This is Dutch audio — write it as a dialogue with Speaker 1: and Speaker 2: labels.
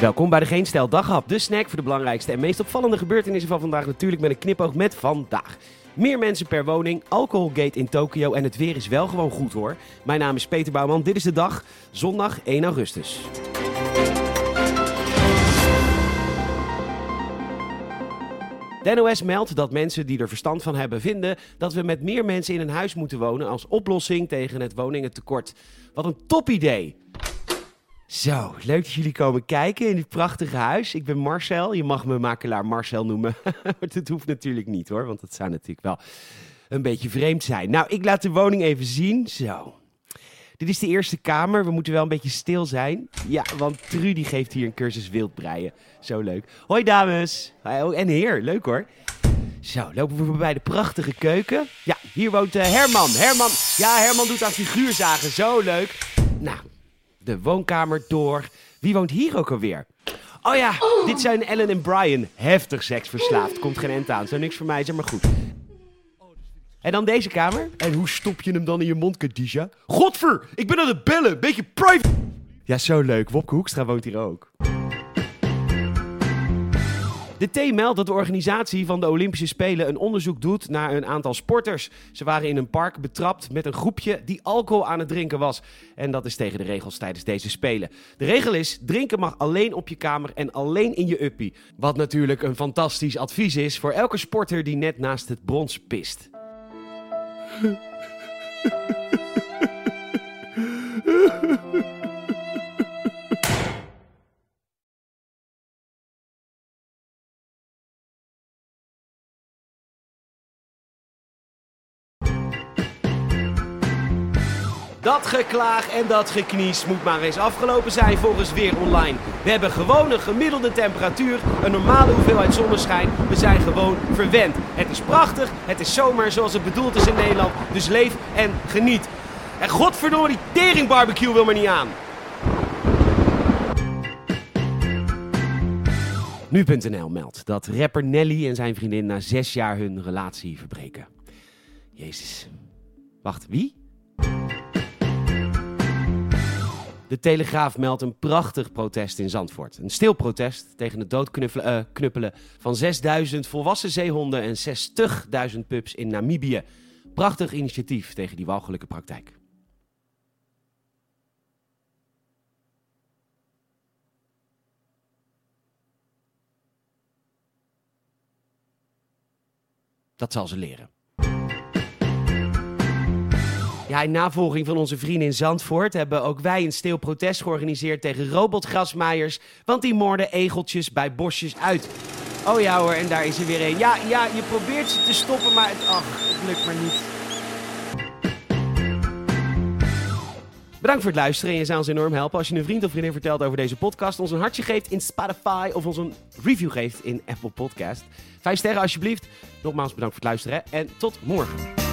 Speaker 1: Welkom bij de Geen Stijl Daghap, de snack voor de belangrijkste en meest opvallende gebeurtenissen van vandaag. Natuurlijk met een knipoog met vandaag. Meer mensen per woning, alcoholgate in Tokio en het weer is wel gewoon goed hoor. Mijn naam is Peter Bouwman, dit is de dag, zondag 1 augustus. De NOS meldt dat mensen die er verstand van hebben vinden dat we met meer mensen in een huis moeten wonen als oplossing tegen het woningentekort. Wat een top idee! Zo, leuk dat jullie komen kijken in dit prachtige huis. Ik ben Marcel. Je mag me makelaar Marcel noemen. maar dat hoeft natuurlijk niet hoor, want dat zou natuurlijk wel een beetje vreemd zijn. Nou, ik laat de woning even zien. Zo. Dit is de eerste kamer. We moeten wel een beetje stil zijn. Ja, want Trudy geeft hier een cursus wildbreien. Zo leuk. Hoi dames. Oh, en heer, leuk hoor. Zo, lopen we bij de prachtige keuken. Ja, hier woont uh, Herman. Herman, ja, Herman doet aan figuurzagen. Zo leuk. Nou, de woonkamer door. Wie woont hier ook alweer? Oh ja, dit zijn Ellen en Brian. Heftig seksverslaafd. Komt geen end aan. Zo niks voor mij, zeg maar goed. En dan deze kamer. En hoe stop je hem dan in je mond, Khadija? Godver, ik ben aan het bellen. Beetje private. Ja, zo leuk. Wopke Hoekstra woont hier ook. De T meldt dat de organisatie van de Olympische Spelen een onderzoek doet naar een aantal sporters. Ze waren in een park betrapt met een groepje die alcohol aan het drinken was. En dat is tegen de regels tijdens deze Spelen. De regel is: drinken mag alleen op je kamer en alleen in je uppie. Wat natuurlijk een fantastisch advies is voor elke sporter die net naast het brons pist. Dat geklaag en dat geknies moet maar eens afgelopen zijn volgens Weer Online. We hebben gewoon een gemiddelde temperatuur, een normale hoeveelheid zonneschijn. We zijn gewoon verwend. Het is prachtig, het is zomer zoals het bedoeld is in Nederland. Dus leef en geniet. En godverdomme, die teringbarbecue wil maar niet aan. Nu.nl meldt dat rapper Nelly en zijn vriendin na zes jaar hun relatie verbreken. Jezus. Wacht, wie? De Telegraaf meldt een prachtig protest in Zandvoort. Een stil protest tegen het doodknuppelen knuppelen van 6000 volwassen zeehonden en 60.000 pups in Namibië. Prachtig initiatief tegen die walgelijke praktijk. Dat zal ze leren. Ja, in navolging van onze vrienden in Zandvoort hebben ook wij een stil protest georganiseerd tegen robotgrasmaaiers. Want die moorden egeltjes bij bosjes uit. Oh ja hoor, en daar is er weer een. Ja, ja, je probeert ze te stoppen, maar het, ach, het lukt maar niet. Bedankt voor het luisteren en je zou ons enorm helpen als je een vriend of vriendin vertelt over deze podcast, ons een hartje geeft in Spotify of ons een review geeft in Apple Podcast. Vijf sterren alsjeblieft. Nogmaals bedankt voor het luisteren en tot morgen.